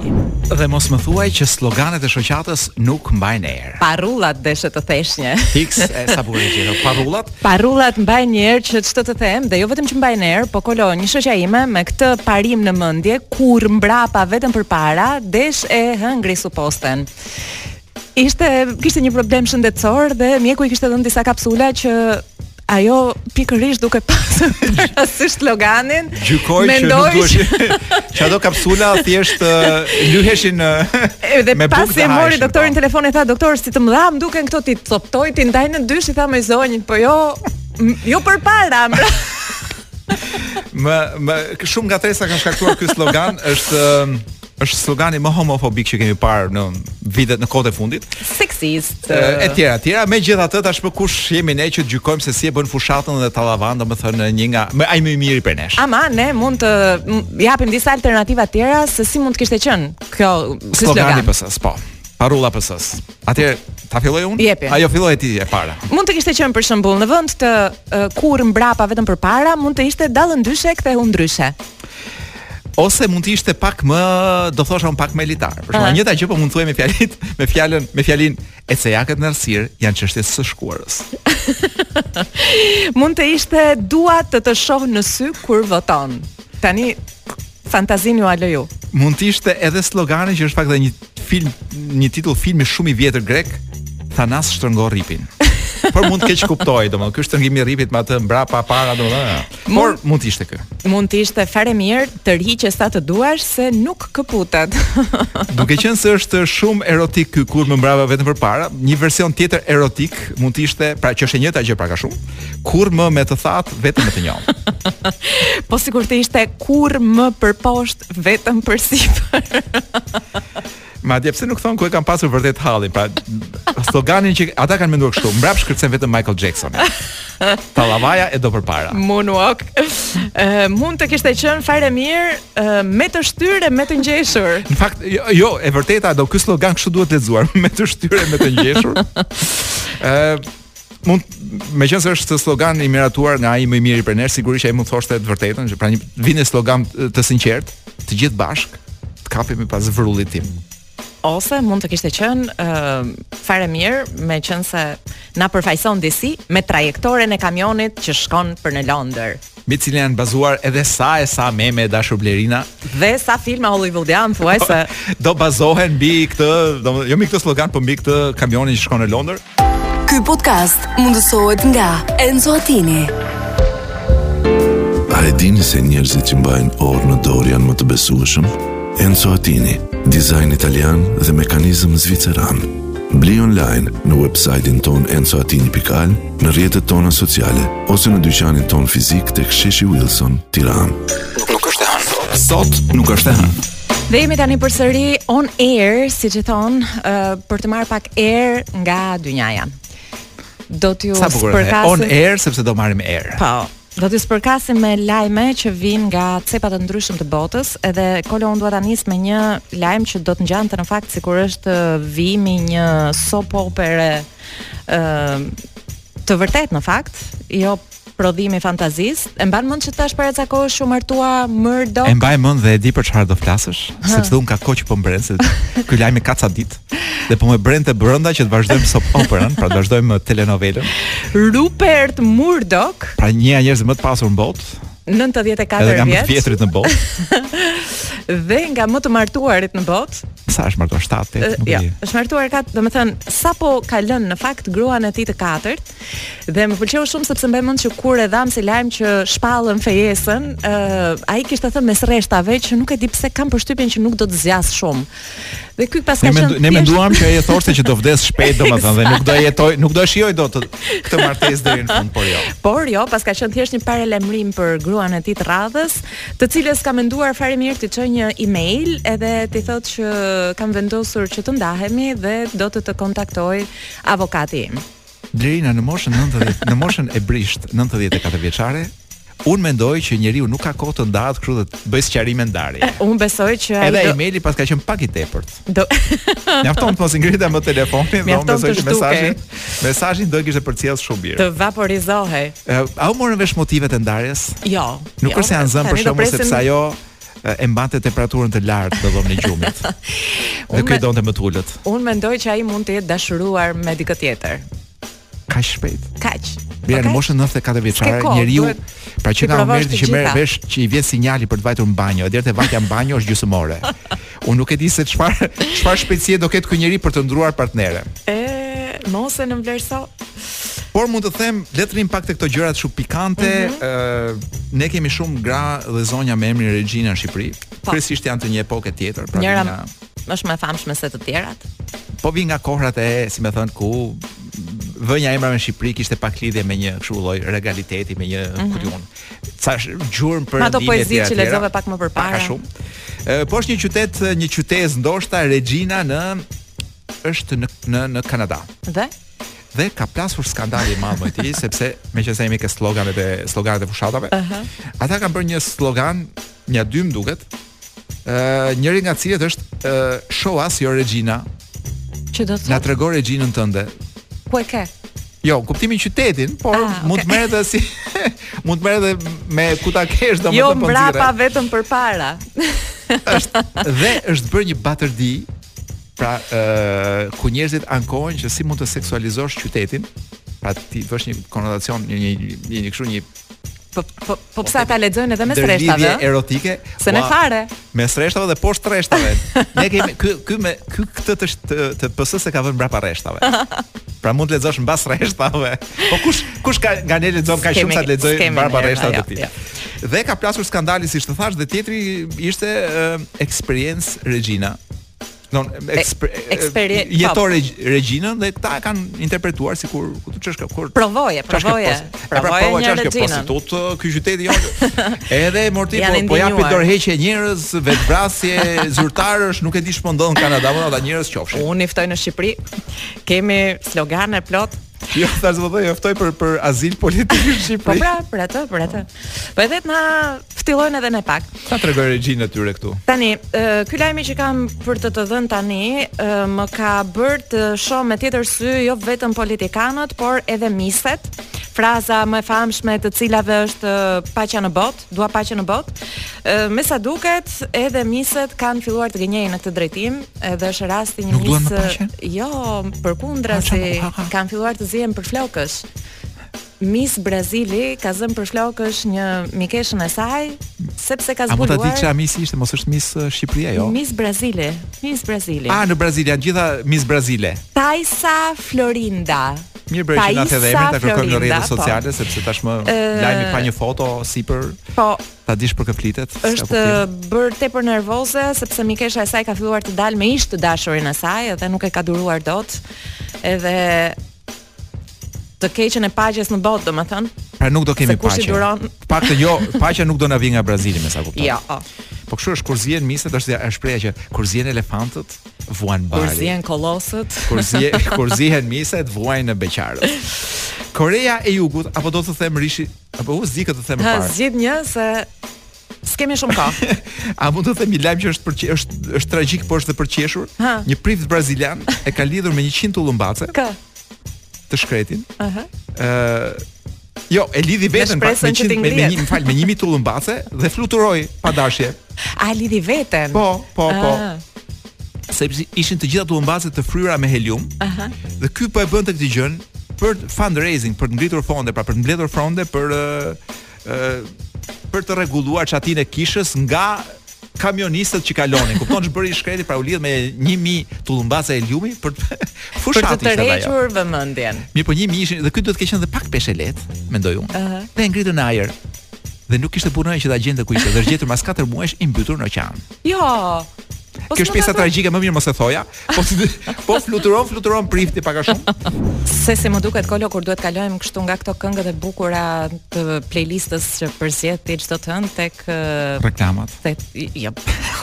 Speaker 5: Dhe mos më thuaj që sloganet e shoqatës nuk mbajnë erë.
Speaker 4: Parullat deshe të thoshje.
Speaker 5: Fiks e sa bukur gjithë. Parullat.
Speaker 4: Parullat mbajnë një erë që ç'të të them dhe jo vetëm që mbajnë erë, po Kolo një shoqja ime me këtë parim në mendje kurrë mbrapa vetëm përpara desh e hëngri suposten. Ishte kishte një problem shëndetësor dhe mjeku i kishte dhënë disa kapsula që ajo pikërisht duke pasur si sloganin
Speaker 5: gjykoj që nuk duhesh që ato kapsula thjesht lyheshin
Speaker 4: edhe
Speaker 5: me bukë pasi
Speaker 4: mori doktorin
Speaker 5: po.
Speaker 4: telefon i tha doktor si të mëdha më duken këto t'i coptoj t'i ndaj në dysh i tha mo zonjë po jo jo përpara pra
Speaker 5: më më shumë ngatërresa kanë shkaktuar ky slogan është është slogani më homofobik që kemi parë në vitet në kohët e fundit.
Speaker 4: Seksist.
Speaker 5: E tjera, e tjera. Megjithatë, tashmë kush jemi ne që gjykojmë se si e bën fushatën dhe tallavan, domethënë një nga më ai më i miri prej nesh.
Speaker 4: Ama ne mund të japim disa alternativa të tjera se si mund të kishte qenë kjo si
Speaker 5: slogani PS, po. Parulla PS. Atëherë Ta filloj unë?
Speaker 4: Jepi.
Speaker 5: A jo filloje ti e para.
Speaker 4: Mund të kishte qenë për shembull në vend të uh, kurr mbrapa vetëm përpara, mund të ishte dallëndyshe kthehu ndryshe.
Speaker 5: Ose mund të ishte pak më, do thosha un pak më elitar. Për shembull
Speaker 4: e
Speaker 5: njëjta gjë po mund të thuaj me fjalën me fjalën me fjalin ecejakët në errësirë janë çështje e së shkuarës.
Speaker 4: mund të ishte dua të të shoh në sy kur voton. Tani fantazinë jua lë ju.
Speaker 5: Mund të ishte edhe slogani që është pak dhe një film një titull filmi shumë i vjetër grek Thanas shtrëngo rripin. Por mund të keqkuptohej, domethënë ky shtrëngim i rripit me atë mbrapa para domethënë. Por mund, mund të ishte ky.
Speaker 4: Mund të ishte fare mirë tërhiqe sa të duash se nuk këputet.
Speaker 5: Duke qenë se është shumë erotik ky kurrë më mbrapa vetëm përpara, një version tjetër erotik mund të ishte, pra që është e njëjta gjë pra ka shumë. Kurrë më me të that, vetëm me të njomë.
Speaker 4: po sikur të ishte kurrë më përposhtë, vetëm përsipër.
Speaker 5: Madje pse nuk thon ku e kanë pasur vërtet hallin, pra sloganin që ata kanë menduar kështu, mbrapsht kërcen vetëm Michael Jackson. Tallavaja e do përpara.
Speaker 4: Moonwalk. Uh, mund të kishte qenë fare mirë uh, me të shtyrë me të ngjeshur.
Speaker 5: Në fakt jo, jo e vërteta do ky slogan kështu duhet lexuar, me të shtyrë me të ngjeshur. Ëh, uh, mund meqenëse është slogan i miratuar nga ai më i miri prej nesh, sigurisht ai mund thoshte të vërtetën, që pra një vini slogan të sinqertë, të gjithë bashk, të kapemi pas vrullit tim.
Speaker 4: Ose mund të kishte qenë uh, fare mirë, meqenëse na përfaqëson disi me trajektoren e kamionit që shkon për në Londër.
Speaker 5: mbi të cilën janë bazuar edhe sa e sa meme e dashur Blerina
Speaker 4: dhe sa filma hollywoodian thuajse
Speaker 5: do bazohen mbi këtë, domethënë jo mbi këtë slogan, por mbi këtë kamionin që shkon në Londër.
Speaker 1: Ky podcast mundësohet nga Enzo Attini.
Speaker 2: A e dini se njerëzit që mbajnë orë në dorë janë më të besueshëm? Enzo Attini, dizajn italian dhe mekanizëm zviceran. Bli online në website-in ton enzoattini.al në rrjetet tona sociale ose në dyqanin tonë fizik tek Sheshi Wilson, Tiranë.
Speaker 3: Nuk është e hënë. Sot nuk është e hënë.
Speaker 4: Dhe jemi tani përsëri on air, siç e thonë, uh, për të marrë pak air nga dynjaja. Do t'ju spërkasim
Speaker 5: on air sepse do marrim air.
Speaker 4: Po. Do t'ju spërkasim me lajme që vijnë nga cepa të ndryshëm të botës, edhe Kolo unë dua ta nis me një lajm që do të ngjante në fakt sikur është vijimi një soap opere ë të vërtetë në fakt, jo prodhim i fantazisë. E mban mend që tash para ca kohësh u martua Murdoch.
Speaker 5: E mbaj mend dhe e di për çfarë do flasësh, sepse unë ka kohë që po më bren se ky lajm e ka ca ditë dhe po më bren brenda që të vazhdojmë sop operën, pra të vazhdojmë telenovelën.
Speaker 4: Rupert Murdoch.
Speaker 5: Pra një nga njerëzit më të pasur në botë.
Speaker 4: 94 vjeç.
Speaker 5: Edhe nga më të vjetrit në botë.
Speaker 4: dhe nga më të martuarit në botë.
Speaker 5: Sa është martuar 7 8 nuk e di.
Speaker 4: Është martuar katër, domethënë, sapo ka lënë në fakt gruan e tij të katërt. Dhe më pëlqeu shumë sepse mbaj mend që kur e dhamë si lajm që shpallën fejesën, ë uh, ai kishte thënë mes rreshtave që nuk e di pse kam përshtypjen që nuk do të zgjasë shumë. Dhe ky
Speaker 5: paska
Speaker 4: qenë
Speaker 5: ne menduam që ai e thoshte që do vdes shpejt domethënë dhe nuk do jetoj, nuk do e shijoj dot këtë martesë deri në fund, por jo.
Speaker 4: Por jo, paska qenë thjesht një paralajmërim për gruan e tij të radhës, të cilës ka menduar fare mirë t'i çojë një email edhe t'i thotë që kam vendosur që të ndahemi dhe do të të kontaktojë avokati im.
Speaker 5: Blerina në moshën 90 në moshën e brishtë 94 vjeçare Unë mendoj që njeriu nuk ka kohë të ndahet kështu dhe të bëjë sqarime ndarje.
Speaker 4: Unë besoj që ai
Speaker 5: Edhe
Speaker 4: do...
Speaker 5: emaili paska qenë pak i tepërt.
Speaker 4: Do.
Speaker 5: Mjafton të mos i ngrinte më telefonin, do unë besoj që mesazhin, mesazhin do e kishte përcjellë shumë mirë.
Speaker 4: Të vaporizohej.
Speaker 5: A u morën vesh motivet e ndarjes?
Speaker 4: Jo.
Speaker 5: Nuk
Speaker 4: jo,
Speaker 5: është se janë zënë për
Speaker 4: shkak
Speaker 5: sepse ajo e mbante temperaturën të lartë në dhomën e gjumit. Dhe ky donte më të ulët.
Speaker 4: Unë mendoj që ai mund të jetë dashuruar me dikë tjetër.
Speaker 5: Kaq shpejt.
Speaker 4: Kaq. Mirë,
Speaker 5: në moshën 94 vjeçare, njeriu pra që nga
Speaker 4: momentin
Speaker 5: që merr vesh që i vjen sinjali për të vajtur në banjo, edhe te vajtja në banjo është gjysmë ore. Unë nuk e di se çfarë çfarë shpejtësie do ketë ky njeri për të ndërruar
Speaker 4: partneren. Mos e nënvlerëso.
Speaker 5: Por mund të them, le të rrim pak te këto gjërat shumë pikante.
Speaker 4: Ëh,
Speaker 5: mm -hmm. uh, ne kemi shumë gra dhe zonja me emrin Regjina në Shqipëri. Po. Kryesisht janë të një epoke tjetër, pra
Speaker 4: Njëra
Speaker 5: nga
Speaker 4: është më e famshme se të tjerat.
Speaker 5: Po vijnë nga kohrat e, si me thënë, ku vënia e emrave në Shqipëri kishte pak lidhje me një kështu lloj regaliteti, me një mm -hmm. kujtun. Ca gjurmë për
Speaker 4: ndihmë. Ato poezi që lexove pak më përpara.
Speaker 5: Ka shumë. Ëh, po është një qytet, një qytezë ndoshta Regjina në është në në në Kanada.
Speaker 4: Dhe
Speaker 5: dhe ka plasur skandali i madh me këta sepse meqenëse jemi ke sloganet e sloganet e fushatave. Uh -huh. Ata kanë bërë një slogan, një dy më duket. Ë uh, njëri nga cilët është uh, show us your Regina.
Speaker 4: Që do të thotë na
Speaker 5: trego Reginën tënde.
Speaker 4: Ku e ke?
Speaker 5: Jo, kuptimin qytetin, por
Speaker 4: ah, okay.
Speaker 5: mund të merret edhe si mund të merret edhe me ku ta kesh domethënë
Speaker 4: jo,
Speaker 5: po.
Speaker 4: Jo,
Speaker 5: mbrapa
Speaker 4: vetëm përpara.
Speaker 5: është dhe është bërë një batërdi Pra, ë uh, ku njerëzit ankohen që si mund të seksualizosh qytetin, pra t'i vësh një konotacion një një një një kështu një
Speaker 4: Po po po pse ata lexojnë edhe mes rreshtave?
Speaker 5: Dhe erotike.
Speaker 4: Se ne fare.
Speaker 5: Mes rreshtave dhe poshtë rreshtave. Ne kemi ky ky me ky këtë të të, të PS-së ka vënë mbrapa rreshtave. Pra mund të lexosh mbas rreshtave. Po kush kush ka nga ne lexon
Speaker 4: kaq
Speaker 5: shumë sa të
Speaker 4: lexojë
Speaker 5: mbrapa rreshtave të tij. Dhe ka plasur skandali siç të thash dhe tjetri ishte uh, Experience Regina. Domethënë
Speaker 4: eksperiencë
Speaker 5: jetoje Regjinën dhe këta kanë interpretuar sikur ku t'jetë ka kur
Speaker 4: provoje provoje
Speaker 5: pra,
Speaker 4: provoje një
Speaker 5: si prostitutë ky qyteti jo edhe morti po po
Speaker 4: japin
Speaker 5: dorëheqje njerëz vetëvrasje zyrtarësh nuk e di ç'po ndodh në Kanada apo ata njerëz qofshin
Speaker 4: unë i ftoj në Shqipëri kemi slogane plot
Speaker 5: Jo, thash do të thoje, ftoji për për azil politik në Shqipëri.
Speaker 4: Po pra, për atë, për atë. Po edhe na ftillojnë edhe ne pak.
Speaker 5: Ta tregoj regjinën aty re këtu.
Speaker 4: Tani, ky lajmi që kam për të të dhënë tani, më ka bërë të shoh me tjetër sy jo vetëm politikanët, por edhe miset. Fraza më e famshme të cilave është paqja në botë, dua paqen në botë. Me sa duket, edhe miset kanë filluar të gënjejnë në këtë drejtim, edhe është rasti i
Speaker 5: një misi.
Speaker 4: Jo,
Speaker 5: përkundrazi
Speaker 4: kanë filluar të zihen për flokësh. Miss Brazili ka zënë për flokësh një mikeshën e saj sepse ka zbuluar.
Speaker 5: A mund ta di çfarë Miss ishte? Mos është Miss uh, Shqipëria, jo?
Speaker 4: Miss Brazili, Miss Brazili.
Speaker 5: Ah, në Brazil janë të gjitha Miss Brazile.
Speaker 4: Taisa Florinda.
Speaker 5: Mirë bëre që na the dhe emrin ta kërkojmë në rrjete
Speaker 4: po.
Speaker 5: sociale sepse tashmë lajmi pa një foto s'i bën.
Speaker 4: Po.
Speaker 5: Ta dish për kë flitet.
Speaker 4: Është bër tepër nervoze sepse mikesha e saj ka filluar të dalë me ish të dashurin e saj dhe nuk e ka duruar dot. Edhe të keqen e paqes në botë, domethënë.
Speaker 5: Pra nuk do kemi paqe. Pak të jo, paqja nuk do na vijë nga Brazili, me sa kuptoj.
Speaker 4: Jo.
Speaker 5: Po kështu është kur zihen miset, është ajo shprehja që kur zihen elefantët, vuan bari.
Speaker 4: Kur zihen kolosët.
Speaker 5: Kur zihen, kur zihen miset, vuajnë beqarët. Koreja e Jugut, apo do të them rishi, apo kush zgjedh të them më parë.
Speaker 4: Ha, zgjidh një se s'kemi shumë kohë.
Speaker 5: A mund të them një lajm që është për është është tragjik por është dhe për qeshur?
Speaker 4: Ha.
Speaker 5: Një prift brazilian e ka lidhur me 100 tullumbace.
Speaker 4: Kë?
Speaker 5: Të shkretin.
Speaker 4: Aha.
Speaker 5: Ëh, Jo, e lidhi veten
Speaker 4: pa
Speaker 5: me
Speaker 4: një
Speaker 5: me një, më fal, me një mijë tullumbace dhe fluturoi pa dashje.
Speaker 4: E lidhi veten?
Speaker 5: Po, po, po.
Speaker 4: Ah.
Speaker 5: Sepse ishin të gjitha tullumbace të fryra me helium.
Speaker 4: Aha.
Speaker 5: Dhe ky po e bënte këtë gjën për fundraising, për të ngritur fonde, pra për të mbledhur fonde për ë uh, uh, për të rregulluar çatinë e kishës nga kamionistët që kalonin. Kupton ç'bëri i shkreti pra u lidh me 1000 tullumbace heliumi për të fushat
Speaker 4: për të tërhequr vëmendjen.
Speaker 5: Mirë, po 1000 ishin dhe ky duhet të ketë qenë dhe pak peshë e lehtë, mendoj unë.
Speaker 4: Uh -huh.
Speaker 5: Dhe u ngrit në ajër dhe nuk kishte burrë që ta gjente ku ishte dhe u gjet mas 4 muajsh i mbytur në oqean.
Speaker 4: Jo. Po
Speaker 5: Kjo është pjesa tragjike më mirë mos e thoja, Po po fluturon, fluturon prifti pak a shumë.
Speaker 4: Se si më duket kolo kur duhet të kalojmë kështu nga këto këngët e bukura të playlistës që përzgjedh ti çdo të hënë tek
Speaker 5: reklamat.
Speaker 4: Se jo.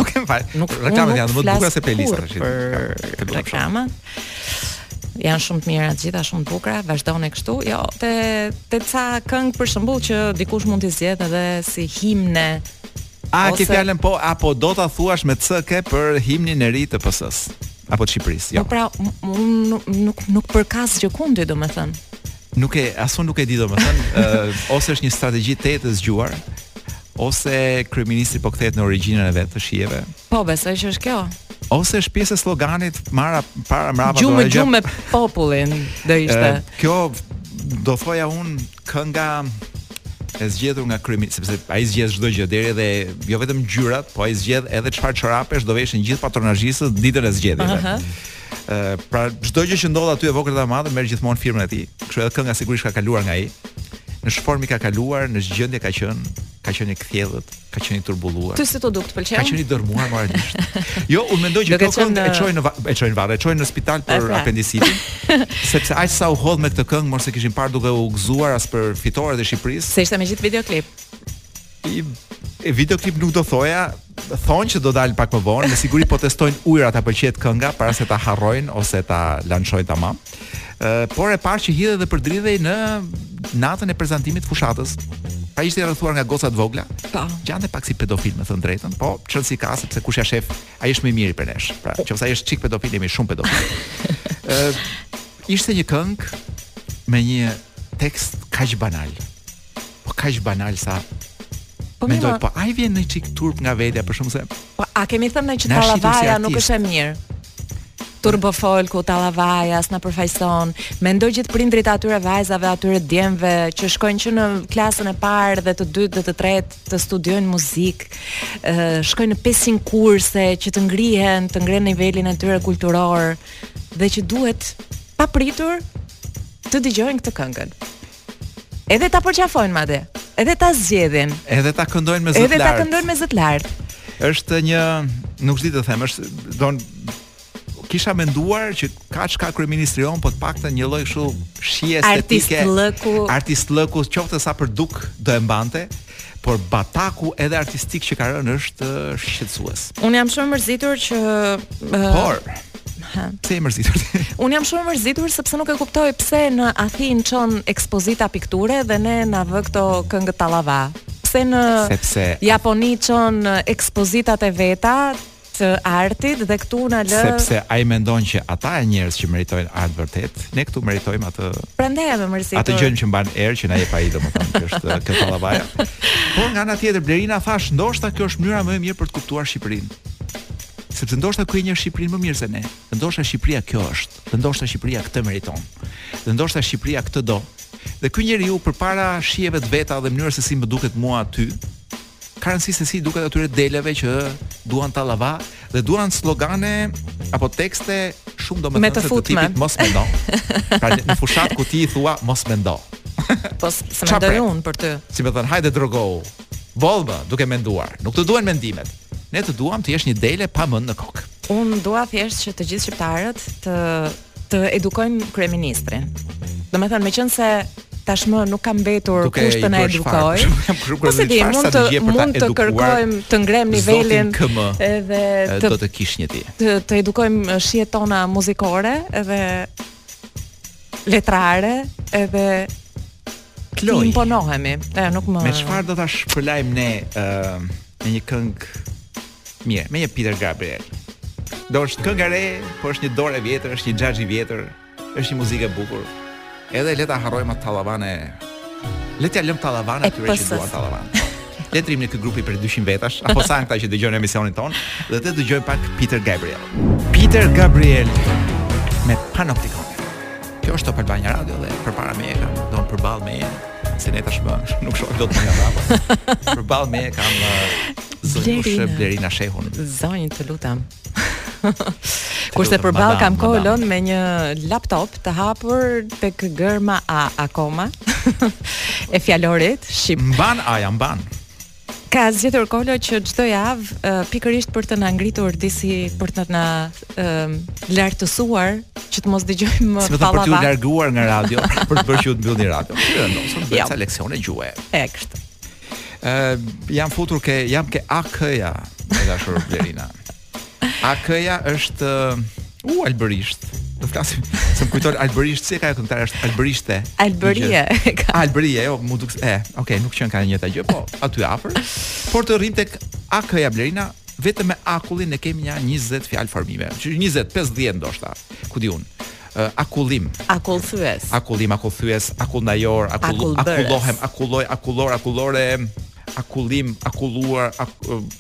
Speaker 5: Ok, fal.
Speaker 4: Nuk
Speaker 5: reklamat janë më të bukura se
Speaker 4: playlista
Speaker 5: tash.
Speaker 4: Për reklamat. Janë shumë të mira të gjitha, shumë të bukura, vazhdoni kështu. Jo, te te ca këngë për shembull që dikush mund t'i zgjedhë edhe si himne
Speaker 5: E ke fjalën po apo do ta thuash me CK për himnin e ri të PS-s apo të Shqipërisë? Jo.
Speaker 4: Po pra, unë nuk nuk përkas gjëkundi, domethënë.
Speaker 5: Nuk e, as unë nuk e di domethënë, ose është një strategji tejet e zgjuar ose kryeministri po kthehet në origjinën e vet të shijeve.
Speaker 4: Po besoj që është kjo.
Speaker 5: Ose është pjesë e sloganit mara para
Speaker 4: mbrapa
Speaker 5: do të
Speaker 4: jemi me popullin do ishte.
Speaker 5: Kjo do thoja unë Kënga e zgjedhur nga kryemi, sepse ai zgjedh çdo gjë deri edhe jo vetëm ngjyrat, po ai zgjedh edhe çfarë çorapesh do veshin gjithë patronazhistët ditën e zgjedhjeve.
Speaker 4: Aha.
Speaker 5: Ë, pra çdo gjë që ndodh aty e vogël dhe e madhe merr gjithmonë firmën e tij. Kështu edhe kënga sigurisht ka kaluar nga ai. Në ç'formë ka kaluar, në ç'gjendje ka qenë. ka qenë i kthjellët, ka qenë i turbulluar.
Speaker 4: Ty si t'u duk, të
Speaker 5: pëlqeu?
Speaker 4: Ka
Speaker 5: qenë i dërmuar më rëndësisht. Jo, unë mendoj që kjo këngë e çoi në e çoi në varr, e çoi në spital për
Speaker 4: pra.
Speaker 5: apendicitin, sepse aq sa u hodh me këtë këngë, nuk e kishim parë duke u gëzuar as për fitoret e Shqipërisë.
Speaker 4: Se ishte me gjithë videoklip.
Speaker 5: I e videoklip nuk do thoja, thonë që do dalë pak më vonë, me siguri po testojnë ujërat a po ecën kënga para se ta harrojnë ose ta lançojnë tamam. Ë, por e pamë që hidhej edhe përdridhej në natën e prezantimit të fushatës. Pra ishte i rrethuar nga goca të vogla.
Speaker 4: Po.
Speaker 5: Gjante pak si pedofil, me thënë të drejtën, po s'ka gjë, s'ka sepse kush ja shef, ai është më i miri prej nesh. Pra, nëse ai është një çikë pedofil, jemi shumë pedofil. Ë, ishte një këngë me një tekst kaq banal. Po kaq banal sa
Speaker 4: Po mirë,
Speaker 5: Mendoj,
Speaker 4: ma-
Speaker 5: po më vjen një çik turp nga vetja, për shkak se
Speaker 4: Po a kemi thënë ne që
Speaker 5: Na është shitur si
Speaker 4: tallavaja
Speaker 5: artist.
Speaker 4: nuk është e mirë? Turbo folku, tallavaja, s'na përfaqëson. Mendoj gjithë prindrit e atyre vajzave, atyre djemve që shkojnë që në klasën e parë dhe të dytë dhe të tretë të studiojnë muzikë, ë, shkojnë në 500 kurse që të ngrihen, të ngrenë nivelin e tyre kulturor dhe që duhet papritur të dëgjojnë këtë këngën. Edhe ta përqafojnë madje, edhe ta zgjedhin.
Speaker 5: Edhe ta këndojnë me zë të lartë.
Speaker 4: Edhe ta këndojnë me zë të lartë.
Speaker 5: Është një, nuk di të them, është domethënë kisha menduar që ka ç'ka kryeministri jonë, po të paktën një lloj kështu shije estetike. Artistllëku. Artistllëku, qoftë sa për dukje do e mbante. por bataku edhe artistik që ka rënë është shqetësues.
Speaker 4: Unë jam shumë e mërzitur që uh,
Speaker 5: Por Pse e mërzitur?
Speaker 4: Unë jam shumë e mërzitur sepse nuk e kuptoj pse në Athinë çon ekspozita pikture dhe ne na vë këto këngë tallava. Pse në
Speaker 5: sepse
Speaker 4: Japoni çon ekspozitat e veta të artit dhe këtu na lë
Speaker 5: sepse ai mendon që ata janë njerëz që meritojnë art vërtet, ne këtu meritojmë atë.
Speaker 4: Prandaj jam e mërzitur.
Speaker 5: Atë gjën që mban erë që na jep ai domethënë që është kjo tallavaja. Por nga ana tjetër Blerina thashë, ndoshta kjo është mënyra më e mirë për të kuptuar Shqipërinë. Sepse ndoshta ky e njeh Shqipërinë më mirë se ne. Ndoshta Shqipëria kjo është. Dhe ndoshta Shqipëria këtë meriton. Dhe ndoshta Shqipëria këtë do. Dhe ky njeriu përpara shijeve të veta dhe mënyrës se si më duket mua aty, ka rëndësi se si duket atyre deleve që duan tallava dhe duan slogane apo tekste shumë
Speaker 4: domethënëse të
Speaker 5: tipit mos mendo. Pra në fushatë ku ti i thua mos mendo.
Speaker 4: Po se mendoj unë për ty.
Speaker 5: Si me thënë, hajde drogohu. Boll, bo, duke menduar. Nuk të duhen mendimet. Ne të duam të jesh një dele pa mend në kokë.
Speaker 4: Unë dua thjesht që të gjithë shqiptarët të të edukojmë kryeministrin. Domethënë, meqenëse tashmë nuk ka mbetur kush të na
Speaker 5: edukojë.
Speaker 4: Po s'e di, mund të mund të kërkojmë të ngremë nivelin edhe të,
Speaker 5: do të kish një ditë.
Speaker 4: Të, të edukojmë shijet tona muzikore edhe letrare edhe
Speaker 5: Kloj.
Speaker 4: Të imponohemi. Ja, nuk më
Speaker 5: Me çfarë do ta shpëlajmë ne ë uh, në një këngë Mirë, me një Peter Gabriel. Do është këngë e re, po është një dorë e vjetër, është një xhaxhi i vjetër, është një muzikë e bukur. Edhe le ta harrojmë atë tallavanë. Le t'ja lëmë
Speaker 4: tallavanë
Speaker 5: atyre që duan tallavanë. Le të rrimë ne ky grupi prej 200 vetash, apo sa janë këta që dëgjojnë emisionin tonë, dhe të dëgjojmë pak Peter Gabriel. Peter Gabriel me Panopticom. Kjo është Top Albania Radio dhe përpara meje kam, domethënë përballë meje, se ne tashmë nuk shohim dot nga mbrapa. Përballë meje kam zonjë
Speaker 4: Blerina
Speaker 5: Shehun.
Speaker 4: Zonjë të lutem. Kurse përballë kam Kolon me një laptop të hapur tek gërma A akoma e fjalorit shqip.
Speaker 5: M'u bë A-ja m'u bë.
Speaker 4: Ka zgjedhur Kolo që çdo javë uh, pikërisht për të na ngritur disi për të na uh, lartësuar që të mos dëgjojmë më
Speaker 5: pa për
Speaker 4: të
Speaker 5: larguar nga radio, për të bërë që të mbyllni radio. Rëndosur të bëjë
Speaker 4: jo.
Speaker 5: leksione gjuhe.
Speaker 4: E kështu.
Speaker 5: Ë uh, jam futur ke jam ke AK-ja, e dashur Blerina. AK-ja është u uh, albërisht. Do flasim. S'm kujton albërisht si e ka ajo këngëtare është albërishte.
Speaker 4: Albërie.
Speaker 5: Albërie, jo, mu duk e. Okej, nuk qenka e njëjta gjë, po aty afër. Por të rrim tek AK-ja Blerina vetëm me akullin ne kemi një 20 fjalëformime. Ç'20, 50 ndoshta, ku di unë uh, akullim.
Speaker 4: Akullthyes.
Speaker 5: Akullim, akullthyes, akullnajor, akull akullohem, akulloj, akullor, akullore, akullim, akulluar, ak, uh,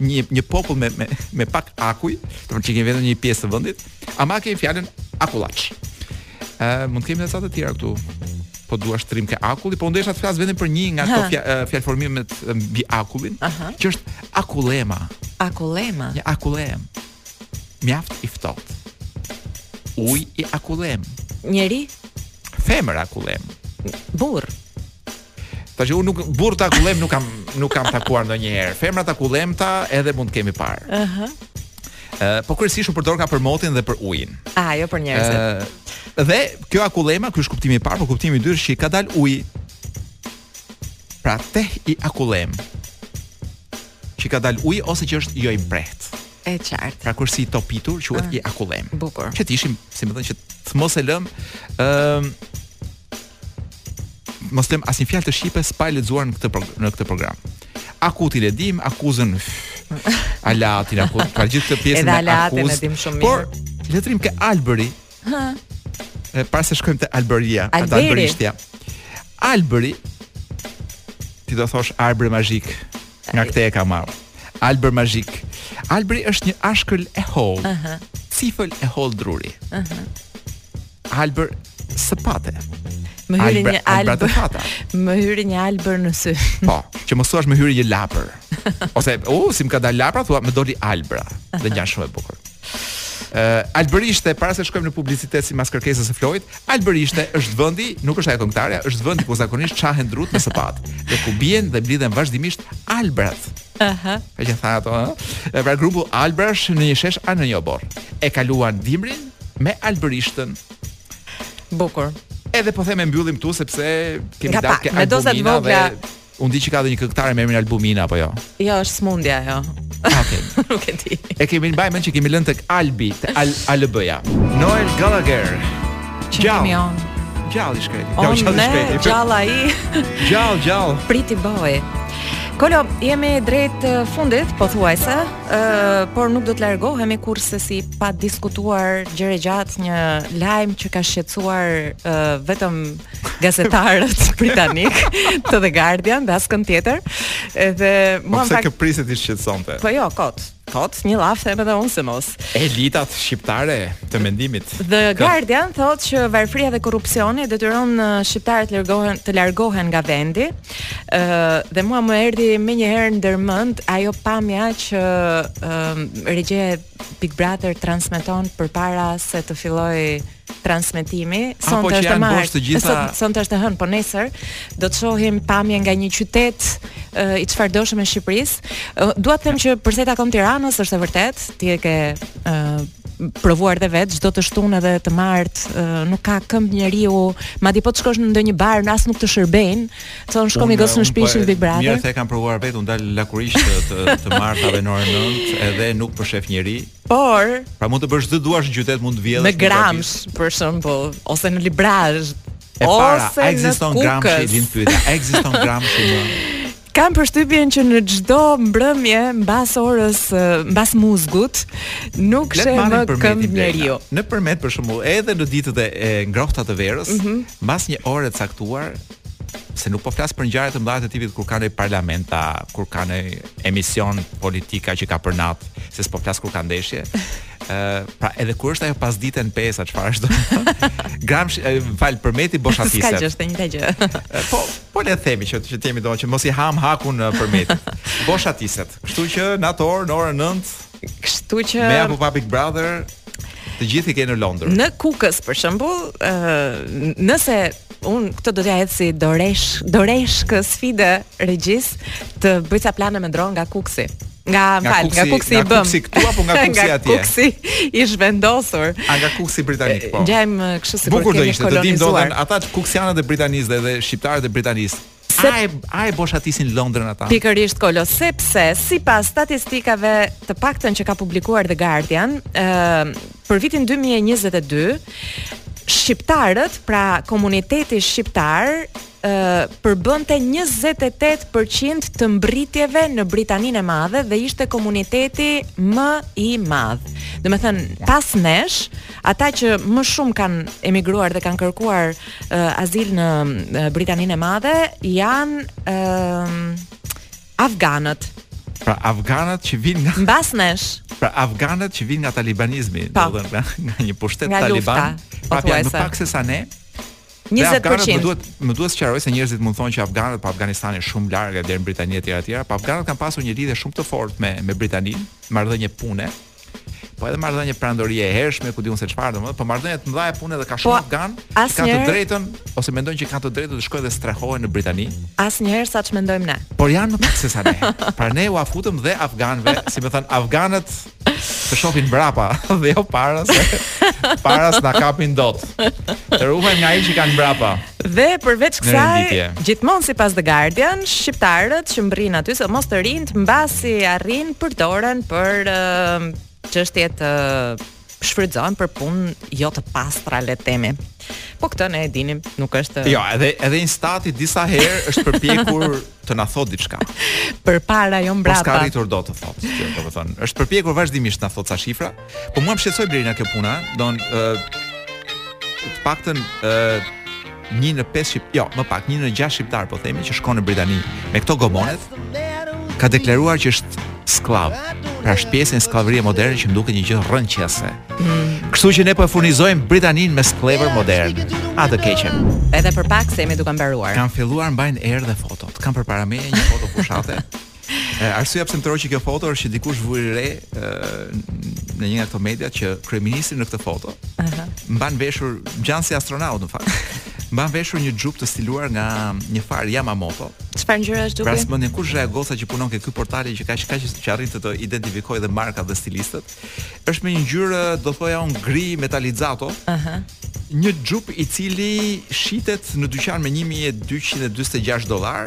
Speaker 5: një një popull me me me pak akuj, domethënë vetëm një pjesë të vendit, ama kemi fjalën akullaç. Ë uh, mund të kemi edhe ca të tjera këtu. Po dua që t'rrimë ke akulli, po unë desha të flas vetëm për një nga ato fjalëformimet mbi akullin,
Speaker 4: Aha.
Speaker 5: që është akullema.
Speaker 4: Akullema.
Speaker 5: I akullem. Mjaft i ftohtë. Uj i akullem.
Speaker 4: Njeri?
Speaker 5: Femër e akullem.
Speaker 4: Burr.
Speaker 5: Tash unë nuk burrë të akullem nuk kam nuk kam takuar ndonjëherë. Femra të akullemta edhe mund të kemi parë.
Speaker 4: Ëh.
Speaker 5: Uh -huh. Uh, po kryesisht u përdorka për motin dhe për ujin.
Speaker 4: Ah, jo për njerëzit.
Speaker 5: Uh, dhe kjo akullema, ky është kuptimi i parë, por kuptimi i dytë është që i ka dal uji. Pra teh i akullem. Që i ka dal uji ose që është jo i prehtë.
Speaker 4: E qartë.
Speaker 5: Pra kur është i topitur quhet uh, i akullem.
Speaker 4: Bukur.
Speaker 5: Që të ishim, si me thënë që të mos e lëmë, ëm uh, mos lëmë asnjë fjalë të shqipes pa e lexuar në këtë në këtë program. Akutin e dimë, akuzën. Alatin, akut, pra gjithë këtë pjesën
Speaker 4: e
Speaker 5: akuzës.
Speaker 4: Edhe shumë mirë.
Speaker 5: Por le t'rrimë ke Albëri. Hë. Ë para se shkojmë te Albëria, ajo
Speaker 4: te
Speaker 5: Albërishtja. Albëri ti do thosh Albër magjik. Nga këtë e ka marr. Albër magjik. Albëri është një ashkël e hollë.
Speaker 4: Ëh.
Speaker 5: Cifël e hollë druri. Ëh. Albër sëpate.
Speaker 4: Më hyri një albër. Më hyri një albër në sy.
Speaker 5: Po, që mos thuash më hyri një lapër. Ose, u, uh, si më ka dalë lapra, thua më doli albra. Dhe ngjan shumë e bukur. Ë, uh, Albërishte para se shkojmë në publicitet simas kërkesës së Floit, Albërishte është vendi, nuk është ajo këngëtarja, është vendi ku zakonisht çahen drutë me sëpatë. Dhe ku bien dhe mblidhen vazhdimisht albrat.
Speaker 4: Aha.
Speaker 5: Uh -huh. E tha ato, ë. Pra grup albrash në një shesh a në një oborr. E kaluan dimrin, me Albërishtën.
Speaker 4: Bukur.
Speaker 5: Edhe po them e mbyllim këtu sepse kemi dalë ke Albumina dhe unë di që ka edhe një këngëtare me emrin Albumina apo jo.
Speaker 4: Jo, është smundja ajo.
Speaker 5: Ah, okej. Okay.
Speaker 4: Nuk e di.
Speaker 5: E kemi, e mbajmë mend që kemi lënë tek Albi, te Al Albëja. Noel Gallagher.
Speaker 4: Gjallë.
Speaker 5: Gjallë i shkreti. Gjallë i shkreti.
Speaker 4: Gjallë ai.
Speaker 5: Gjallë, gjallë.
Speaker 4: Pretty boy. Kolo, jemi drejt fundit, pothuajse, uh, por nuk do të largohemi kurrsesi pa diskutuar gjerë e gjatë një lajm që ka shqetësuar uh, vetëm gazetarët britanikë të The Guardian dhe askënd tjetër. Edhe mua
Speaker 5: në
Speaker 4: fakt...
Speaker 5: Kë prisje të shqetësonte.
Speaker 4: Po jo, kot. Kot, një laf them edhe unë se mos.
Speaker 5: Elitat shqiptare të mendimit.
Speaker 4: The Guardian thotë që varfëria dhe korrupsioni detyron uh, shqiptarët largohen të largohen nga vendi. Ë uh, dhe mua më erdhi menjëherë ndër mend ajo pamja që uh, um, regjia e Big Brother transmeton përpara se të fillojë transmetimi. Sonte
Speaker 5: po
Speaker 4: është e martë.
Speaker 5: Gjitha...
Speaker 4: Sonte sonte është e hënë, po nesër do të shohim pamje nga një qytet uh, i çfarëdoshëm i Shqipërisë. Uh, dua të them që për sa i takon Tiranës është e vërtetë, ti e ke uh, provuar dhe vetë, çdo të shtunë edhe të martë, uh, nuk ka këmbë njeriu, madje po të shkosh në ndonjë bar, as nuk të shërbejnë, Se shkojmë të gjithë në shpi
Speaker 5: shohim
Speaker 4: Big Brother.
Speaker 5: Mirë se e kam provuar vetë, unë dal lakuriq të të, të martave në orën 9 edhe nuk më shef njeri.
Speaker 4: Por,
Speaker 5: pra mund të bësh ç'të duash në qytet, mund të vjedhësh. Në
Speaker 4: Gramsh për shembull, ose në Librazhd.
Speaker 5: E para,
Speaker 4: ose
Speaker 5: a ekziston Gramshi, lind pyetja, a ekziston Gramshi më?
Speaker 4: Kam përshtypjen që në çdo mbrëmje mbas orës mbas muzgut nuk sheh më këmbë njeriu.
Speaker 5: Në Përmet për shembull, edhe në ditët e ngrohta të verës,
Speaker 4: mhm.
Speaker 5: mbas mm -hmm. një ore të caktuar, se nuk po flas për ngjarje të mëdha të tipit kur ka në parlament a, kur ka një emision politik a që ka për natë, se s'po flas kur ka ndeshje. Ë, pra edhe kur është ajo pasdite në 5 a çfarë është. Gramsh, fal, Përmeti boshatiset.
Speaker 4: S'ka gjë, është e njëjta gjë.
Speaker 5: po, po le ta themi që që ta themi domethënë që mos i ham hakun Përmetit. Boshatiset. Kështu që në atë orë, në orën 9,
Speaker 4: Kështu që
Speaker 5: Me apo pa Big Brother, të gjithë i ke në Londër.
Speaker 4: Në Kukës për shembull, ë nëse unë këtë do t'ia hedh si doresh, dorashkë sfide regjisë të bëjë ca plane me dron nga Kukësi. Nga,
Speaker 5: nga
Speaker 4: fal, nga
Speaker 5: Kukësi
Speaker 4: i bëjmë.
Speaker 5: Nga Kukësi këtu apo nga
Speaker 4: Kukësi
Speaker 5: atje?
Speaker 4: Nga Kukësi i zhvendosur.
Speaker 5: A nga Kukësi britanik po.
Speaker 4: Ngjajmë kështu sikur kemi kolonizuar.
Speaker 5: Bukur do ishte, të
Speaker 4: dimë
Speaker 5: dhe ata kuksianët e Britanisë dhe, dhe shqiptarët e Britanisë.
Speaker 4: Pse
Speaker 5: a e a e boshatisin Londrën ata?
Speaker 4: Pikërisht Kolo, sepse sipas statistikave të paktën që ka publikuar The Guardian, ë uh, për vitin 2022 shqiptarët, pra komuniteti shqiptar përbënte 28% të mbritjeve në Britaninë e Madhe dhe ishte komuniteti më i madh. Domethënë, pas nesh, ata që më shumë kanë emigruar dhe kanë kërkuar uh, azil në uh, Britaninë e Madhe janë uh, afganët.
Speaker 5: Pra afganët që vijnë nga
Speaker 4: mbas nesh.
Speaker 5: Pra afganët që vijnë nga talibanizmi, po. domethënë nga, nga një pushtet
Speaker 4: nga
Speaker 5: taliban.
Speaker 4: Lufta,
Speaker 5: pra janë më pak se sa ne. 20%. Më duhet më duhet të sqaroj se njerëzit mund të thonë që afganët po Afganistani është shumë larg deri në Britani etj etj, po afganët kanë pasur një lidhje shumë të fortë me me Britaninë, marrëdhënie pune, Po edhe marrëdhënie perandorie e hershme, ku di unë se çfarë domethënë, po marrëdhënie të mëdha e punë dhe ka shumë
Speaker 4: po,
Speaker 5: afgan, ka të drejtën ose mendojnë që kanë të drejtën të shkojnë dhe strehohen në Britani.
Speaker 4: Asnjëherë sa ç'mendojmë ne.
Speaker 5: Por janë më pak se sa ne. pra ne ua futëm dhe afganëve, si me thënë afganët të shohin mbrapa dhe jo para se para s'na kapin dot. Të ruhen nga ata që kanë mbrapa.
Speaker 4: Dhe përveç
Speaker 5: Në
Speaker 4: kësaj,
Speaker 5: renditje.
Speaker 4: gjithmonë sipas The Guardian, shqiptarët që mbërrin aty, sidomos të rinjtë, mbasi arrijnë përdoren për ë, çështjet ë, shfrytëzohen për punë jo të pastra le të themi. Po këtë ne e dinim, nuk është
Speaker 5: Jo, edhe edhe Instati disa herë është përpjekur të na thotë diçka.
Speaker 4: përpara jo
Speaker 5: Po s'ka
Speaker 4: mbrapa.
Speaker 5: arritur dot të thotë, që, domethënë, është përpjekur vazhdimisht na thotë ca shifra, Po mua më shqetësoi Blerina kjo puna, don ë të paktën ë një në 5 shqip, jo, më pak, një në 6 shqiptar po themi, që shkon në Britani me këto gomonet ka deklaruar që është skllav. Pra është pjesë e një skllavërie moderne që më duket një gjë rrëqethëse. Mm. Kështu që ne po e furnizojmë Britaninë me skllevër modern. A të keqen.
Speaker 4: Edhe për pak se jemi duke mbaruar.
Speaker 5: Kanë filluar mbajnë erë dhe fotot. Kam përpara meje një foto fushate. Arsyeja pse më tërhoqi kjo foto është që dikush vuri re në një nga këto media që kryeministri në këtë foto mban veshur ngjan si astronaut në fakt. Mban veshur një xhup të stiluar nga një farë Yamamoto.
Speaker 4: Çfarë ngjyre është xhupi?
Speaker 5: Pastaj mendon kush është goca që punon ke ky portali që kaq kaq që arrin të, të identifikojë dhe markat dhe stilistët. Është me një ngjyrë do thoja unë gri metalizato.
Speaker 4: Aha.
Speaker 5: Një xhup i cili shitet në dyqan me 1246 dollar.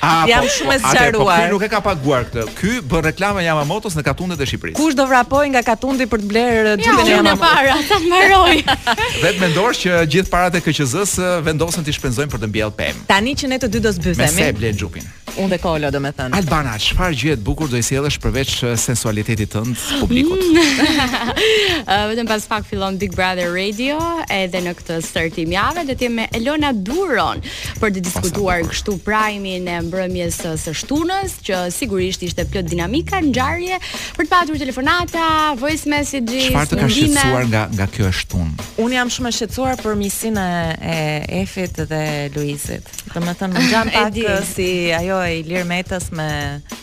Speaker 4: Ah, jam
Speaker 5: po,
Speaker 4: shumë e
Speaker 5: zgjaruar. Po, po, ky nuk e ka paguar këtë. Ky bën reklamë Yamamotos në katundet e Shqipërisë.
Speaker 4: Kush do vrapoj nga katundi për të blerë xhupin e Yamamotos?
Speaker 6: Para, ta mbaroj.
Speaker 5: Vetëm do them që gjithë paratë e KQZ-s vendosën t'i shpenzojnë për të mbjellë pemë.
Speaker 4: Tani që ne të dy do zbythemi.
Speaker 5: Me se blen xhupin.
Speaker 4: Unë dhe Kolo do me thënë
Speaker 5: Albana, çfarë gjëje të bukur do i sjellësh përveç uh, sensualitetit tënd publikut?
Speaker 6: uh, vetëm pas pak fillon Big Brother Radio edhe në këtë startim jave do të jem me Elona Duron. për të diskutuar kështu prajmin e mbrëmjes së, së shtunës, që sigurisht ishte plot dinamika, ngjarje, për të patur telefonata, voice messages,
Speaker 5: Çfarë të ka shqetësuar nga nga kjo e shtunë?
Speaker 4: Unë jam shumë e shqetësuar për miqësinë e, e Efit dhe Luizit. Domethënë më ngjan pak si ajo e Ilir Metës me